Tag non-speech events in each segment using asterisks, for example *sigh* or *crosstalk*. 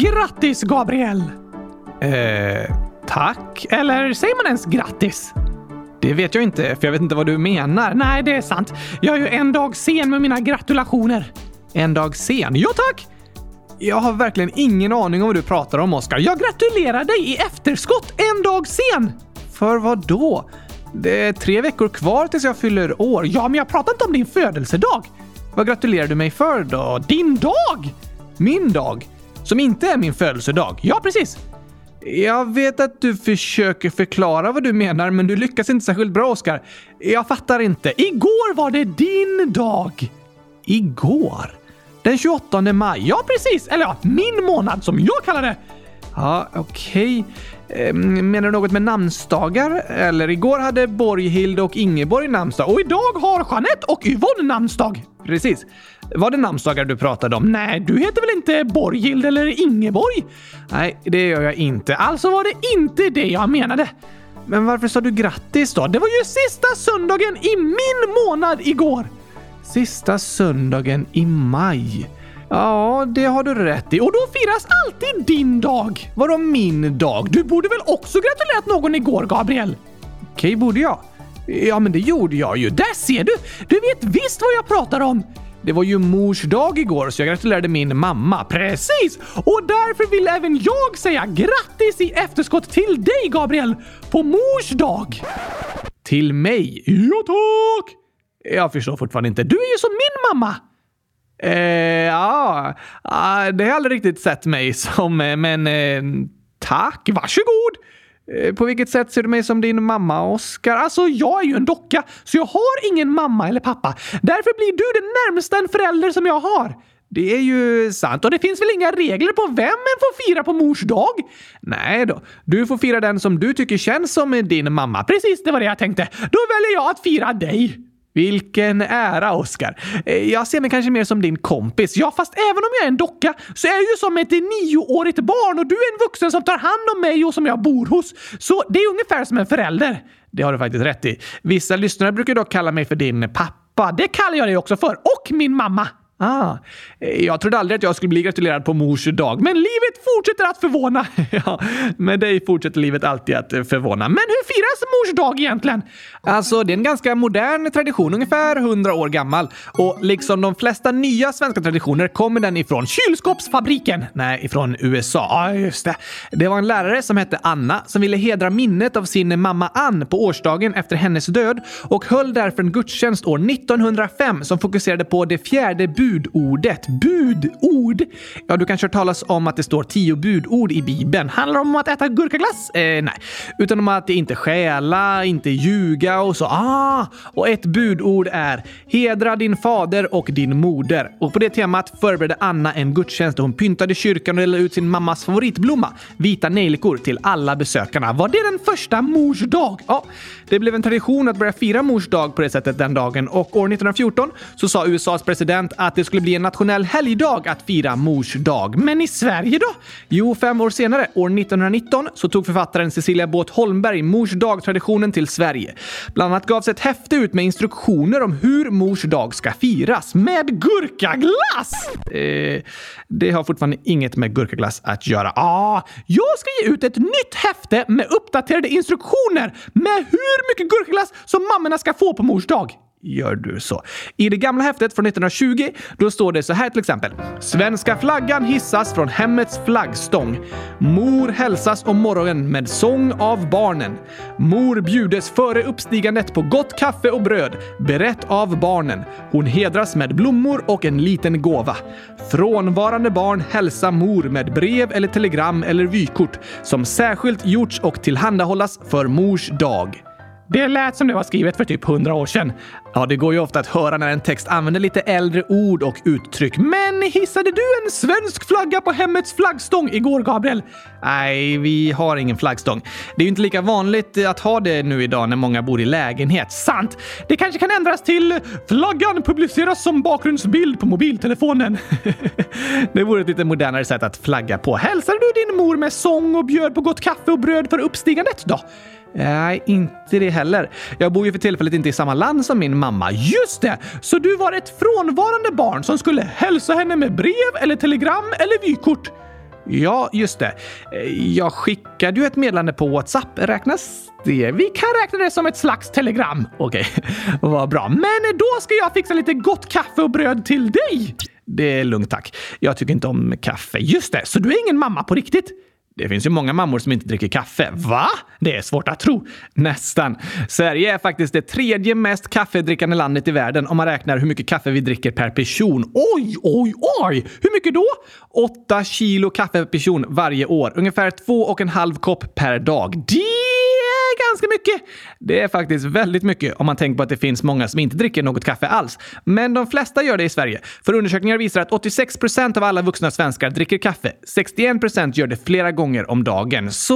Grattis, Gabriel! Eh, tack? Eller säger man ens grattis? Det vet jag inte, för jag vet inte vad du menar. Nej, det är sant. Jag är ju en dag sen med mina gratulationer. En dag sen? Ja, tack! Jag har verkligen ingen aning om vad du pratar om, Oskar. Jag gratulerar dig i efterskott en dag sen! För vad då? Det är tre veckor kvar tills jag fyller år. Ja, men jag pratar inte om din födelsedag. Vad gratulerar du mig för då? Din dag! Min dag? Som inte är min födelsedag? Ja, precis. Jag vet att du försöker förklara vad du menar, men du lyckas inte särskilt bra, Oskar. Jag fattar inte. Igår var det din dag! Igår? Den 28 maj? Ja, precis! Eller ja, min månad som jag kallar det! Ja, okej. Okay. Menar du något med namnsdagar? Eller igår hade Borghild och Ingeborg namnsdag och idag har Jeanette och Yvonne namnsdag. Precis. Var det namnsdagar du pratade om? Nej, du heter väl inte Borghild eller Ingeborg? Nej, det gör jag inte. Alltså var det inte det jag menade. Men varför sa du grattis då? Det var ju sista söndagen i min månad igår! Sista söndagen i maj. Ja, det har du rätt i. Och då firas alltid din dag. Vadå min dag? Du borde väl också gratulerat någon igår, Gabriel? Okej, okay, borde jag? Ja, men det gjorde jag ju. Där ser du! Du vet visst vad jag pratar om! Det var ju mors dag igår så jag gratulerade min mamma. Precis! Och därför vill även jag säga grattis i efterskott till dig, Gabriel! På mors dag! Till mig? Ja, tack! Jag förstår fortfarande inte. Du är ju som min mamma! Eh, ja, ah, det har jag aldrig riktigt sett mig som, eh, men eh, tack, varsågod! Eh, på vilket sätt ser du mig som din mamma, Oskar? Alltså, jag är ju en docka, så jag har ingen mamma eller pappa. Därför blir du den närmsta en förälder som jag har. Det är ju sant. Och det finns väl inga regler på vem en får fira på mors dag? Nej då. Du får fira den som du tycker känns som din mamma. Precis, det var det jag tänkte. Då väljer jag att fira dig. Vilken ära, Oskar. Eh, jag ser mig kanske mer som din kompis. Ja, fast även om jag är en docka så är jag ju som ett nioårigt barn och du är en vuxen som tar hand om mig och som jag bor hos. Så det är ungefär som en förälder. Det har du faktiskt rätt i. Vissa lyssnare brukar dock kalla mig för din pappa. Det kallar jag dig också för. Och min mamma. Ah, eh, jag trodde aldrig att jag skulle bli gratulerad på mors dag, men livet fortsätter att förvåna. *laughs* ja, med dig fortsätter livet alltid att eh, förvåna. Men hur firas mors dag egentligen? Alltså, det är en ganska modern tradition, ungefär 100 år gammal. Och liksom de flesta nya svenska traditioner kommer den ifrån kylskåpsfabriken. Nej, ifrån USA. Ja, ah, just det. Det var en lärare som hette Anna som ville hedra minnet av sin mamma Ann på årsdagen efter hennes död och höll därför en gudstjänst år 1905 som fokuserade på det fjärde budet budordet. Budord? Ja, du kanske har talas om att det står tio budord i Bibeln. Handlar det om att äta gurkaglass? Eh, nej. Utan om att inte stjäla, inte ljuga och så. Ah! Och ett budord är hedra din fader och din moder. Och på det temat förberedde Anna en gudstjänst och hon pyntade kyrkan och delade ut sin mammas favoritblomma, vita nejlikor, till alla besökarna. Var det den första mors dag? Ja, det blev en tradition att börja fira mors dag på det sättet den dagen och år 1914 så sa USAs president att det skulle bli en nationell helgdag att fira mors dag. Men i Sverige då? Jo, fem år senare, år 1919, så tog författaren Cecilia Båth Holmberg mors dag-traditionen till Sverige. Bland annat gavs ett häfte ut med instruktioner om hur mors dag ska firas. Med gurkaglass! Eh, det har fortfarande inget med gurkaglass att göra. Ah, jag ska ge ut ett nytt häfte med uppdaterade instruktioner med hur mycket gurkaglass som mammorna ska få på mors dag gör du så. I det gamla häftet från 1920 då står det så här till exempel. Svenska flaggan hissas från hemmets flaggstång. Mor hälsas om morgonen med sång av barnen. Mor bjudes före uppstigandet på gott kaffe och bröd, berett av barnen. Hon hedras med blommor och en liten gåva. Frånvarande barn hälsa mor med brev eller telegram eller vykort som särskilt gjorts och tillhandahållas för mors dag. Det lät som det var skrivet för typ hundra år sedan. Ja, det går ju ofta att höra när en text använder lite äldre ord och uttryck. Men hissade du en svensk flagga på hemmets flaggstång igår, Gabriel? Nej, vi har ingen flaggstång. Det är ju inte lika vanligt att ha det nu idag när många bor i lägenhet. Sant! Det kanske kan ändras till “Flaggan publiceras som bakgrundsbild på mobiltelefonen”. *laughs* det vore ett lite modernare sätt att flagga på. Hälsade du din mor med sång och bjöd på gott kaffe och bröd för uppstigandet då? Nej, inte det heller. Jag bor ju för tillfället inte i samma land som min mamma. Just det! Så du var ett frånvarande barn som skulle hälsa henne med brev eller telegram eller vykort? Ja, just det. Jag skickade ju ett meddelande på WhatsApp. Räknas det? Vi kan räkna det som ett slags telegram. Okej, *laughs* vad bra. Men då ska jag fixa lite gott kaffe och bröd till dig. Det är lugnt tack. Jag tycker inte om kaffe. Just det, så du är ingen mamma på riktigt? Det finns ju många mammor som inte dricker kaffe. Va? Det är svårt att tro. Nästan. Sverige är faktiskt det tredje mest kaffedrickande landet i världen om man räknar hur mycket kaffe vi dricker per person. Oj, oj, oj! Hur mycket då? 8 kilo kaffe per person varje år. Ungefär två och en halv kopp per dag. Det Eh, ganska mycket. Det är faktiskt väldigt mycket om man tänker på att det finns många som inte dricker något kaffe alls. Men de flesta gör det i Sverige. För undersökningar visar att 86 procent av alla vuxna svenskar dricker kaffe. 61 procent gör det flera gånger om dagen. Så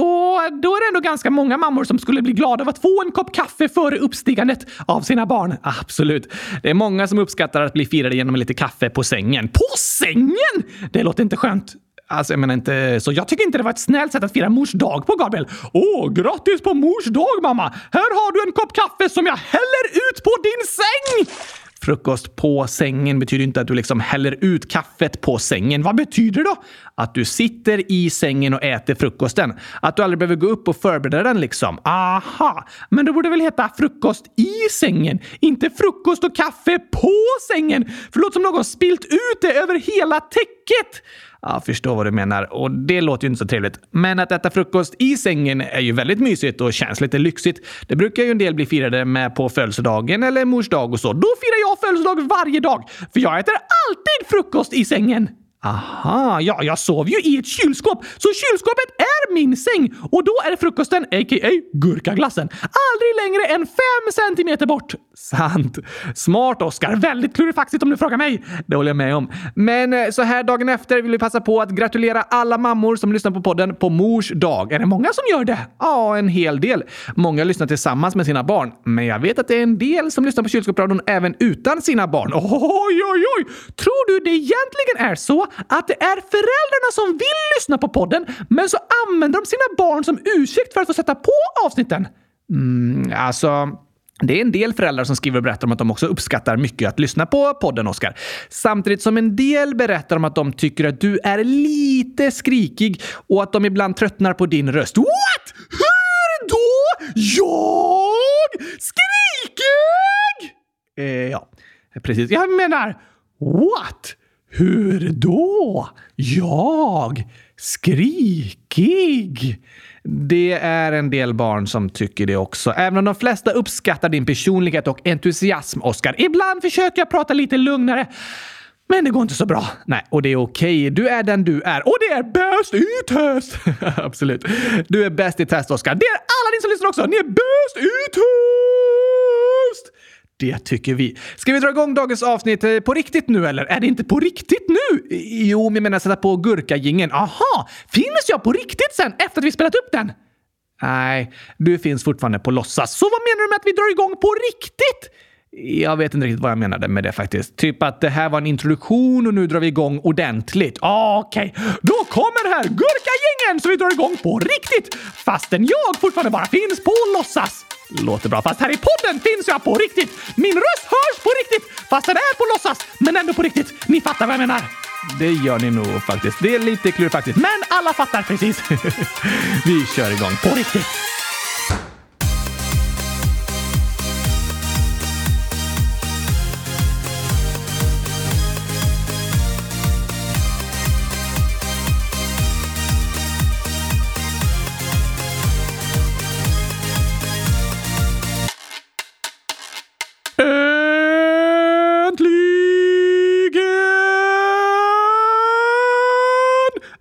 då är det ändå ganska många mammor som skulle bli glada av att få en kopp kaffe före uppstigandet av sina barn. Absolut. Det är många som uppskattar att bli firade genom lite kaffe på sängen. På sängen? Det låter inte skönt. Alltså, jag menar inte så. Jag tycker inte det var ett snällt sätt att fira mors dag på, Gabriel. Åh, grattis på mors dag, mamma! Här har du en kopp kaffe som jag häller ut på din säng! Frukost på sängen betyder inte att du liksom häller ut kaffet på sängen. Vad betyder det då? Att du sitter i sängen och äter frukosten. Att du aldrig behöver gå upp och förbereda den liksom. Aha! Men det borde väl heta frukost i sängen? Inte frukost och kaffe på sängen? För det låter som någon spilt ut det över hela täcket. Jag förstår vad du menar och det låter ju inte så trevligt. Men att äta frukost i sängen är ju väldigt mysigt och känns lite lyxigt. Det brukar ju en del bli firade med på födelsedagen eller mors dag och så. Då firar jag födelsedag varje dag, för jag äter alltid frukost i sängen. Aha, ja, jag sov ju i ett kylskåp, så kylskåpet är min säng och då är frukosten, a.k.a. gurkaglassen, aldrig längre än fem centimeter bort. Sant. Smart, Oskar. Väldigt klurifaxigt om du frågar mig. Det håller jag med om. Men eh, så här dagen efter vill vi passa på att gratulera alla mammor som lyssnar på podden på mors dag. Är det många som gör det? Ja, en hel del. Många lyssnar tillsammans med sina barn, men jag vet att det är en del som lyssnar på kylskåpsradion även utan sina barn. Oj, oj, oj! Tror du det egentligen är så att det är föräldrarna som vill lyssna på podden, men så använder de sina barn som ursäkt för att få sätta på avsnitten? Mm, alltså... Det är en del föräldrar som skriver och berättar om att de också uppskattar mycket att lyssna på podden, Oskar. Samtidigt som en del berättar om att de tycker att du är lite skrikig och att de ibland tröttnar på din röst. What? Hur då? Jag? Skrikig? Eh, ja, precis. Jag menar, what? Hur då? Jag? Skrikig? Det är en del barn som tycker det också. Även om de flesta uppskattar din personlighet och entusiasm, Oskar. Ibland försöker jag prata lite lugnare. Men det går inte så bra. Nej, och det är okej. Du är den du är. Och det är bäst i test! *laughs* Absolut. Du är bäst i test, Oskar. Det är alla ni som lyssnar också. Ni är bäst i test! Det tycker vi. Ska vi dra igång dagens avsnitt eh, på riktigt nu eller? Är det inte på riktigt nu? Jo, men jag menar sätta på gurkagingen. Aha! Finns jag på riktigt sen efter att vi spelat upp den? Nej, du finns fortfarande på låtsas. Så vad menar du med att vi drar igång på riktigt? Jag vet inte riktigt vad jag menade med det faktiskt. Typ att det här var en introduktion och nu drar vi igång ordentligt. Ah, okej, okay. då kommer här gurkagängen så vi drar igång på riktigt! Fastän jag fortfarande bara finns på låtsas. Låter bra, fast här i podden finns jag på riktigt. Min röst hörs på riktigt, fast den är på låtsas, men ändå på riktigt. Ni fattar vad jag menar. Det gör ni nog faktiskt. Det är lite klurigt faktiskt. men alla fattar precis. *laughs* vi kör igång på riktigt.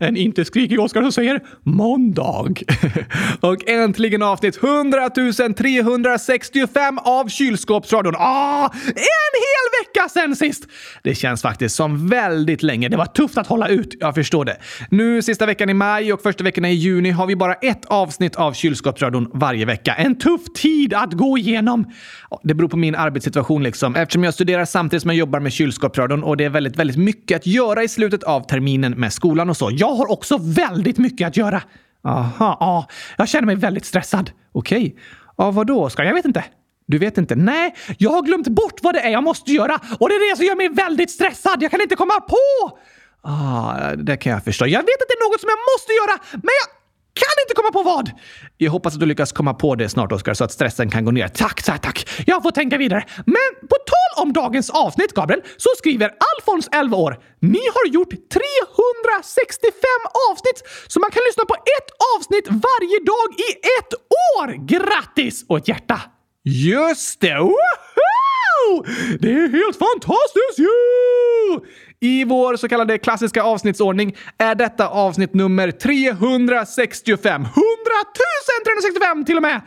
En inte skrikig Oskar som säger måndag. *laughs* och äntligen avsnitt 100 365 av Kylskåpsradion. Ah, en hel vecka sen sist! Det känns faktiskt som väldigt länge. Det var tufft att hålla ut, jag förstår det. Nu sista veckan i maj och första veckan i juni har vi bara ett avsnitt av Kylskåpsradion varje vecka. En tuff tid att gå igenom. Det beror på min arbetssituation liksom. Eftersom jag studerar samtidigt som jag jobbar med Kylskåpsradion och det är väldigt, väldigt mycket att göra i slutet av terminen med skolan och så. Jag jag har också väldigt mycket att göra. Aha, ja. Jag känner mig väldigt stressad. Okej. Okay. Ja, vadå, Oskar? Jag vet inte. Du vet inte? Nej, jag har glömt bort vad det är jag måste göra och det är det som gör mig väldigt stressad. Jag kan inte komma på! Ah, det kan jag förstå. Jag vet att det är något som jag måste göra, men jag kan inte komma på vad! Jag hoppas att du lyckas komma på det snart, Oskar, så att stressen kan gå ner. Tack, tack, tack! Jag får tänka vidare. Men på tal om dagens avsnitt, Gabriel, så skriver Alfons, 11 år. Ni har gjort 365 avsnitt, så man kan lyssna på ett avsnitt varje dag i ett år! Grattis! Och ett hjärta. Just det! Woho! Det är helt fantastiskt ju! I vår så kallade klassiska avsnittsordning är detta avsnitt nummer 365. 100 365 till och med!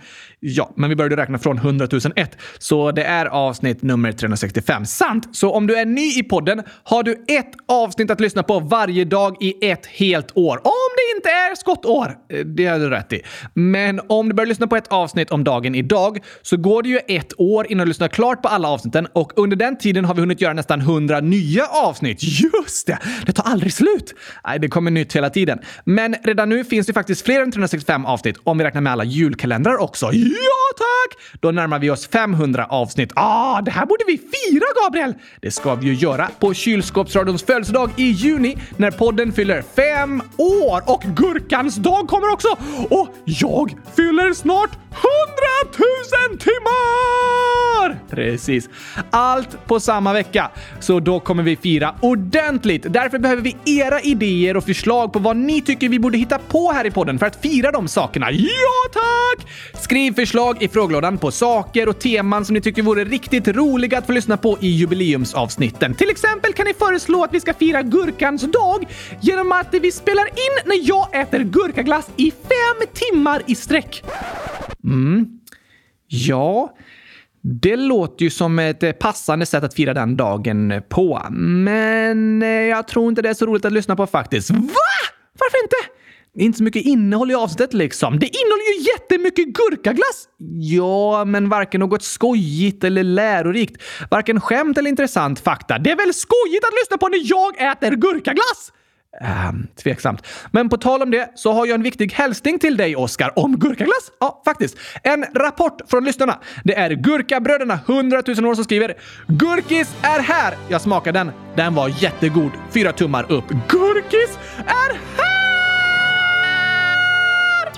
Ja, men vi började räkna från 100 001, så det är avsnitt nummer 365. Sant! Så om du är ny i podden har du ett avsnitt att lyssna på varje dag i ett helt år. Om det inte är skottår! Eh, det har du rätt i. Men om du börjar lyssna på ett avsnitt om dagen idag så går det ju ett år innan du lyssnar klart på alla avsnitten och under den tiden har vi hunnit göra nästan 100 nya avsnitt. Just det! Det tar aldrig slut! Nej, det kommer nytt hela tiden. Men redan nu finns det faktiskt fler än 365 avsnitt om vi räknar med alla julkalendrar också. Ja, tack! Då närmar vi oss 500 avsnitt. Ah, det här borde vi fira, Gabriel! Det ska vi ju göra på Kylskåpsradions födelsedag i juni när podden fyller fem år. Och Gurkans dag kommer också! Och jag fyller snart 100 000 timmar! Precis. Allt på samma vecka. Så då kommer vi fira ordentligt. Därför behöver vi era idéer och förslag på vad ni tycker vi borde hitta på här i podden för att fira de sakerna. Ja, tack! Skriv förslag i frågelådan på saker och teman som ni tycker vore riktigt roliga att få lyssna på i jubileumsavsnitten. Till exempel kan ni föreslå att vi ska fira gurkans dag genom att vi spelar in när jag äter gurkaglass i fem timmar i sträck. Mm. Ja, det låter ju som ett eh, passande sätt att fira den dagen på. Men eh, jag tror inte det är så roligt att lyssna på faktiskt. Va? Varför inte? Det är inte så mycket innehåll i avsnittet liksom. Det innehåller ju jättemycket gurkaglass! Ja, men varken något skojigt eller lärorikt. Varken skämt eller intressant fakta. Det är väl skojigt att lyssna på när jag äter gurkaglass? Uh, tveksamt. Men på tal om det så har jag en viktig hälsning till dig, Oskar, om gurkaglass. Ja, faktiskt. En rapport från lyssnarna. Det är Gurkabröderna 100 000 år som skriver “Gurkis är här!” Jag smakade den. Den var jättegod. Fyra tummar upp. Gurkis är här!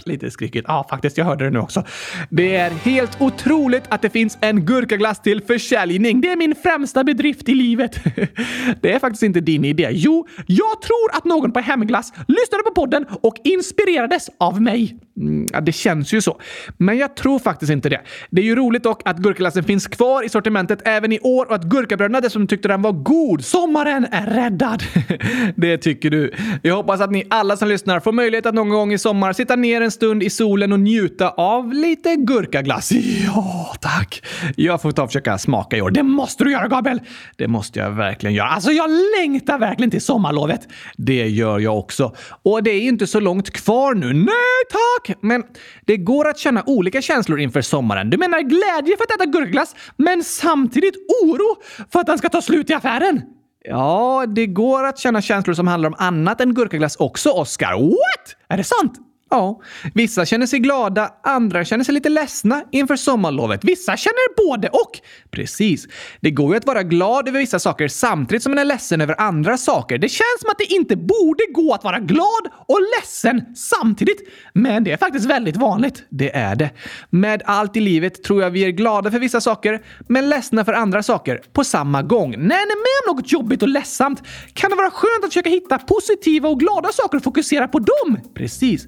Lite skrikigt. Ja, faktiskt, jag hörde det nu också. Det är helt otroligt att det finns en gurkaglass till försäljning. Det är min främsta bedrift i livet. *laughs* Det är faktiskt inte din idé. Jo, jag tror att någon på Hemglass lyssnade på podden och inspirerades av mig. Mm, ja, det känns ju så. Men jag tror faktiskt inte det. Det är ju roligt dock att gurkaglassen finns kvar i sortimentet även i år och att gurkabröderna dessutom tyckte den var god. Sommaren är räddad! *laughs* det tycker du. Jag hoppas att ni alla som lyssnar får möjlighet att någon gång i sommar sitta ner en stund i solen och njuta av lite gurkaglass. Ja, tack! Jag får ta och försöka smaka i år. Det måste du göra, Gabriel! Det måste jag verkligen göra. Alltså, jag längtar verkligen till sommarlovet. Det gör jag också. Och det är inte så långt kvar nu. Nej, tack! Men det går att känna olika känslor inför sommaren. Du menar glädje för att äta gurkaglass, men samtidigt oro för att den ska ta slut i affären? Ja, det går att känna känslor som handlar om annat än gurkaglass också, Oscar. What? Är det sant? Ja, vissa känner sig glada, andra känner sig lite ledsna inför sommarlovet. Vissa känner både och. Precis. Det går ju att vara glad över vissa saker samtidigt som man är ledsen över andra saker. Det känns som att det inte borde gå att vara glad och ledsen samtidigt. Men det är faktiskt väldigt vanligt. Det är det. Med allt i livet tror jag vi är glada för vissa saker, men ledsna för andra saker på samma gång. När ni är med om något jobbigt och ledsamt kan det vara skönt att försöka hitta positiva och glada saker och fokusera på dem. Precis.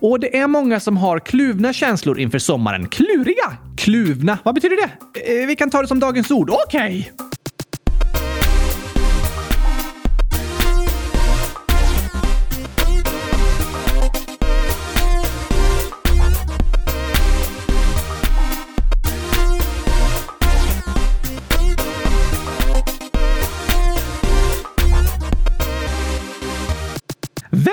Och det är många som har kluvna känslor inför sommaren. Kluriga? Kluvna? Vad betyder det? Eh, vi kan ta det som dagens ord. Okej! Okay.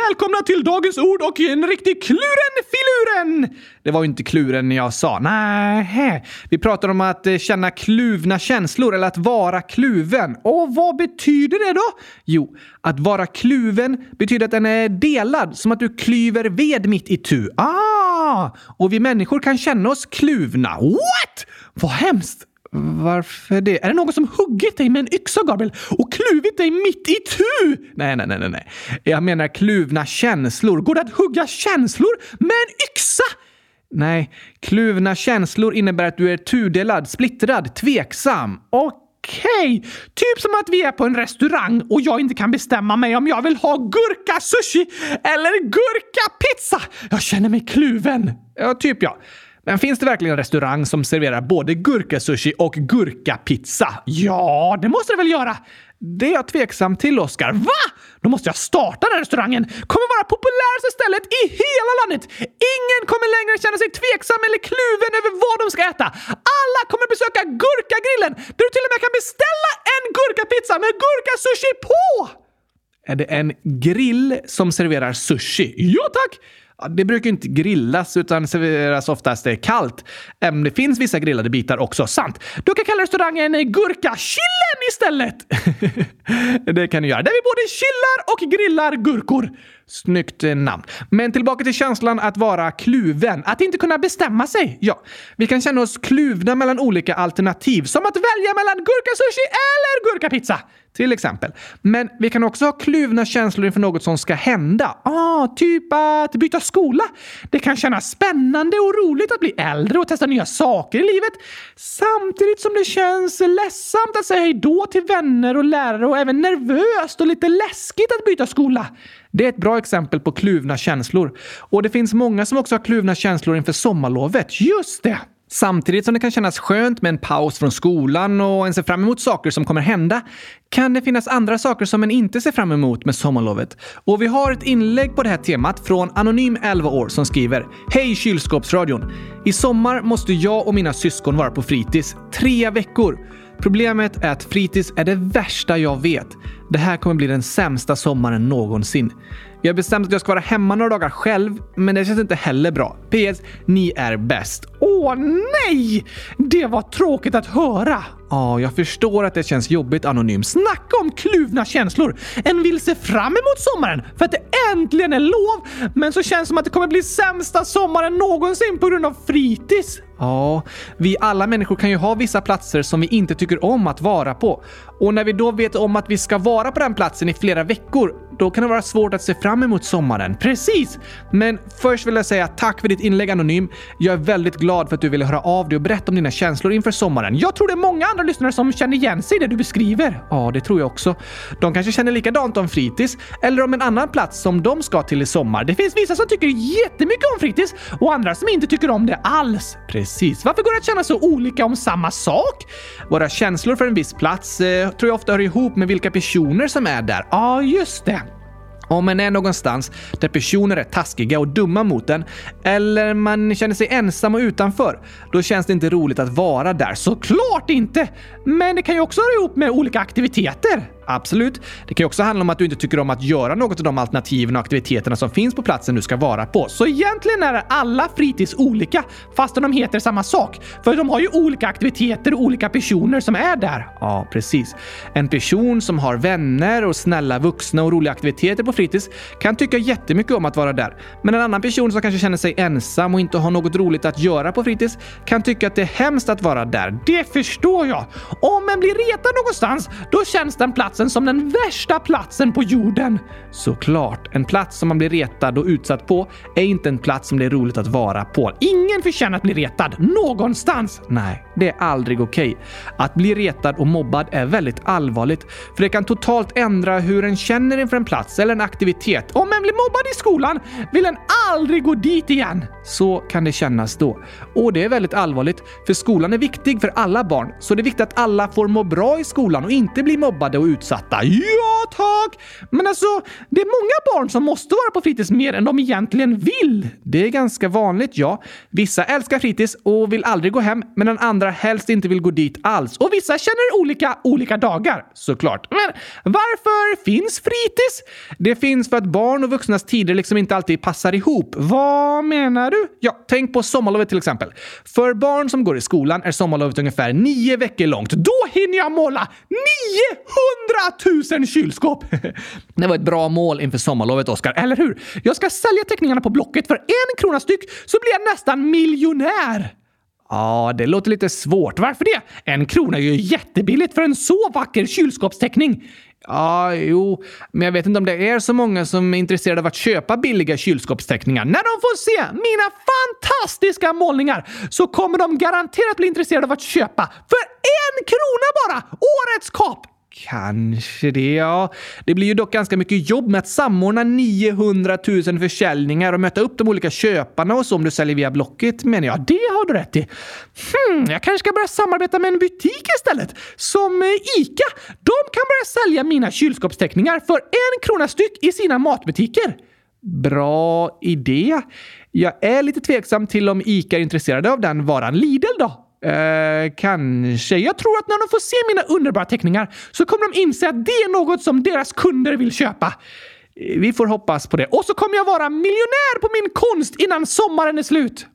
Välkomna till dagens ord och en riktig kluren-filuren! Det var ju inte kluren jag sa. Nej, vi pratar om att eh, känna kluvna känslor eller att vara kluven. Och vad betyder det då? Jo, att vara kluven betyder att den är delad, som att du klyver ved mitt i tu. Ah! Och vi människor kan känna oss kluvna. What? Vad hemskt! Varför det? Är det någon som huggit dig med en yxa, Gabriel, och kluvit dig mitt i tu? Nej, nej, nej, nej. Jag menar kluvna känslor. Går det att hugga känslor med en yxa? Nej, kluvna känslor innebär att du är tudelad, splittrad, tveksam. Okej. Okej, typ som att vi är på en restaurang och jag inte kan bestämma mig om jag vill ha gurka-sushi eller gurka-pizza. Jag känner mig kluven. Ja, typ ja. Men finns det verkligen en restaurang som serverar både gurkasushi och gurkapizza? Ja, det måste det väl göra? Det är jag tveksam till, Oskar. Va? Då måste jag starta den här restaurangen. Kommer vara populäraste stället i hela landet. Ingen kommer längre känna sig tveksam eller kluven över vad de ska äta. Alla kommer besöka Gurkagrillen där du till och med kan beställa en gurkapizza med gurkasushi på! Är det en grill som serverar sushi? Ja, tack! Det brukar inte grillas utan serveras oftast eh, kallt. Även det finns vissa grillade bitar också. Sant! Du kan kalla restaurangen eh, Gurkachillen istället! *laughs* det kan du göra. Där vi både chillar och grillar gurkor. Snyggt eh, namn. Men tillbaka till känslan att vara kluven. Att inte kunna bestämma sig. Ja, vi kan känna oss kluvna mellan olika alternativ. Som att välja mellan gurkasushi eller gurkapizza. Till exempel. Men vi kan också ha kluvna känslor inför något som ska hända. Ah, typ att byta skola. Det kan kännas spännande och roligt att bli äldre och testa nya saker i livet. Samtidigt som det känns ledsamt att säga hejdå till vänner och lärare och även nervöst och lite läskigt att byta skola. Det är ett bra exempel på kluvna känslor. Och det finns många som också har kluvna känslor inför sommarlovet. Just det! Samtidigt som det kan kännas skönt med en paus från skolan och en ser fram emot saker som kommer hända kan det finnas andra saker som en inte ser fram emot med sommarlovet. Och vi har ett inlägg på det här temat från Anonym 11 år som skriver Hej kylskåpsradion! I sommar måste jag och mina syskon vara på fritids. Tre veckor! Problemet är att fritids är det värsta jag vet. Det här kommer bli den sämsta sommaren någonsin. Jag har bestämt att jag ska vara hemma några dagar själv, men det känns inte heller bra. PS. Ni är bäst. Åh nej! Det var tråkigt att höra. Ja, jag förstår att det känns jobbigt anonym. Snacka om kluvna känslor! En vill se fram emot sommaren för att det äntligen är lov, men så känns det som att det kommer bli sämsta sommaren någonsin på grund av fritids. Ja, vi alla människor kan ju ha vissa platser som vi inte tycker om att vara på. Och när vi då vet om att vi ska vara på den platsen i flera veckor, då kan det vara svårt att se fram emot sommaren. Precis! Men först vill jag säga tack för ditt inlägg Anonym. Jag är väldigt glad för att du ville höra av dig och berätta om dina känslor inför sommaren. Jag tror det är många andra lyssnare som känner igen sig i det du beskriver. Ja, det tror jag också. De kanske känner likadant om fritids eller om en annan plats som de ska till i sommar. Det finns vissa som tycker jättemycket om fritids och andra som inte tycker om det alls. Precis. Varför går det att känna så olika om samma sak? Våra känslor för en viss plats eh, tror jag ofta hör ihop med vilka personer som är där. Ja, just det. Om man är någonstans där personer är taskiga och dumma mot en, eller man känner sig ensam och utanför, då känns det inte roligt att vara där. Såklart inte! Men det kan ju också höra ihop med olika aktiviteter. Absolut. Det kan ju också handla om att du inte tycker om att göra något av de alternativen och aktiviteterna som finns på platsen du ska vara på. Så egentligen är alla fritids olika, fastän de heter samma sak. För de har ju olika aktiviteter och olika personer som är där. Ja, precis. En person som har vänner och snälla vuxna och roliga aktiviteter på fritids kan tycka jättemycket om att vara där. Men en annan person som kanske känner sig ensam och inte har något roligt att göra på fritids kan tycka att det är hemskt att vara där. Det förstår jag! Om en blir retad någonstans, då känns den plats platsen som den värsta platsen på jorden. Såklart, en plats som man blir retad och utsatt på är inte en plats som det är roligt att vara på. Ingen förtjänar att bli retad någonstans. Nej, det är aldrig okej. Okay. Att bli retad och mobbad är väldigt allvarligt, för det kan totalt ändra hur en känner inför en plats eller en aktivitet. Om en blir mobbad i skolan vill en aldrig gå dit igen. Så kan det kännas då. Och det är väldigt allvarligt, för skolan är viktig för alla barn, så det är viktigt att alla får må bra i skolan och inte bli mobbade och utsatta. Ja, tack! Men alltså, det är många barn som måste vara på fritids mer än de egentligen vill. Det är ganska vanligt, ja. Vissa älskar fritids och vill aldrig gå hem, medan andra helst inte vill gå dit alls. Och vissa känner olika olika dagar, såklart. Men varför finns fritids? Det finns för att barn och vuxnas tider liksom inte alltid passar ihop. Vad menar du? Ja, tänk på sommarlovet till exempel. För barn som går i skolan är sommarlovet ungefär nio veckor långt. Då hinner jag måla 900 000 kylskåp! Det var ett bra mål inför sommarlovet, Oskar. Eller hur? Jag ska sälja teckningarna på Blocket för en krona styck så blir jag nästan miljonär! Ja, det låter lite svårt. Varför det? En krona är ju jättebilligt för en så vacker kylskåpsteckning. Ja, jo, men jag vet inte om det är så många som är intresserade av att köpa billiga kylskåpsteckningar. När de får se mina fantastiska målningar så kommer de garanterat bli intresserade av att köpa för en krona bara! Årets kap! Kanske det, ja. Det blir ju dock ganska mycket jobb med att samordna 900 000 försäljningar och möta upp de olika köparna och så om du säljer via Blocket, menar jag. Det har du rätt i. Hmm, jag kanske ska börja samarbeta med en butik istället. Som eh, ICA. De kan börja sälja mina kylskåpsteckningar för en krona styck i sina matbutiker. Bra idé. Jag är lite tveksam till om ICA är intresserade av den varan. Lidl då? Eh, kanske. Jag tror att när de får se mina underbara teckningar så kommer de inse att det är något som deras kunder vill köpa. Eh, vi får hoppas på det. Och så kommer jag vara miljonär på min konst innan sommaren är slut.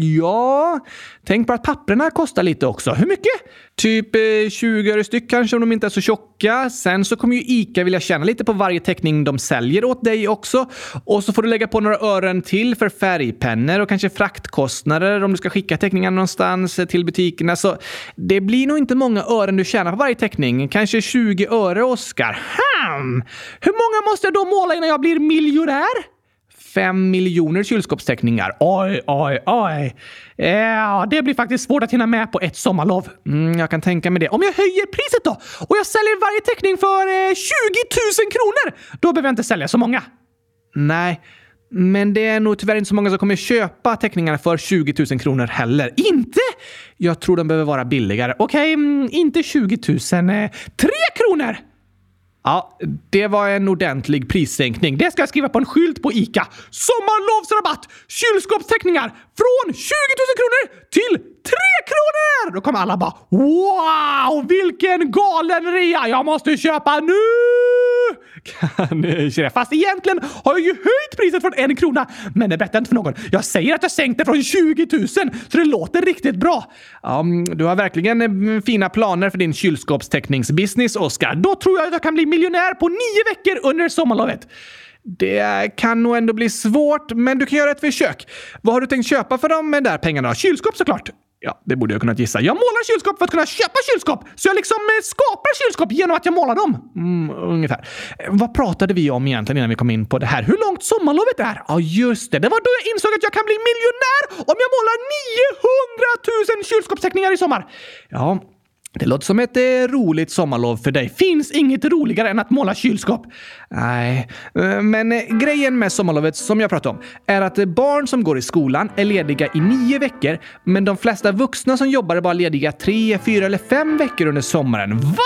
Ja, tänk på att papperna kostar lite också. Hur mycket? Typ eh, 20 öre styck kanske om de inte är så tjocka. Sen så kommer ju ICA vilja tjäna lite på varje teckning de säljer åt dig också. Och så får du lägga på några ören till för färgpennor och kanske fraktkostnader om du ska skicka teckningar någonstans till butikerna. Så det blir nog inte många ören du tjänar på varje teckning. Kanske 20 öre, Oskar. Hur många måste jag då måla innan jag blir miljonär? Fem miljoner kylskåpsteckningar. Oj, oj, oj. Ja, det blir faktiskt svårt att hinna med på ett sommarlov. Mm, jag kan tänka mig det. Om jag höjer priset då och jag säljer varje teckning för eh, 20 000 kronor, då behöver jag inte sälja så många. Nej, men det är nog tyvärr inte så många som kommer köpa teckningarna för 20 000 kronor heller. Inte? Jag tror de behöver vara billigare. Okej, okay, inte 20 000. Eh, 3 kronor! Ja, det var en ordentlig prissänkning. Det ska jag skriva på en skylt på ICA. Sommarlovsrabatt! Kylskåpsteckningar från 20 000 kronor till 3 kronor! Då kommer alla bara “Wow, vilken galen rea! Jag måste köpa nu!” Kan det. Fast egentligen har jag ju höjt priset från en krona. Men det berättar inte för någon. Jag säger att jag sänkt det från 20 000 så det låter riktigt bra. Um, du har verkligen eh, fina planer för din kylskåpsteckningsbusiness, Oskar. Då tror jag att jag kan bli miljonär på nio veckor under sommarlovet. Det kan nog ändå bli svårt, men du kan göra ett försök. Vad har du tänkt köpa för de där pengarna? Kylskåp såklart. Ja, det borde jag kunnat gissa. Jag målar kylskåp för att kunna köpa kylskåp! Så jag liksom eh, skapar kylskåp genom att jag målar dem. Mm, ungefär. Eh, vad pratade vi om egentligen innan vi kom in på det här? Hur långt sommarlovet är? Ja, just det. Det var då jag insåg att jag kan bli miljonär om jag målar 900 000 kylskåpsteckningar i sommar. Ja, det låter som ett eh, roligt sommarlov för dig. Finns inget roligare än att måla kylskåp. Nej, eh, men eh, grejen med sommarlovet som jag pratade om är att eh, barn som går i skolan är lediga i nio veckor, men de flesta vuxna som jobbar är bara lediga tre, fyra eller fem veckor under sommaren. Va?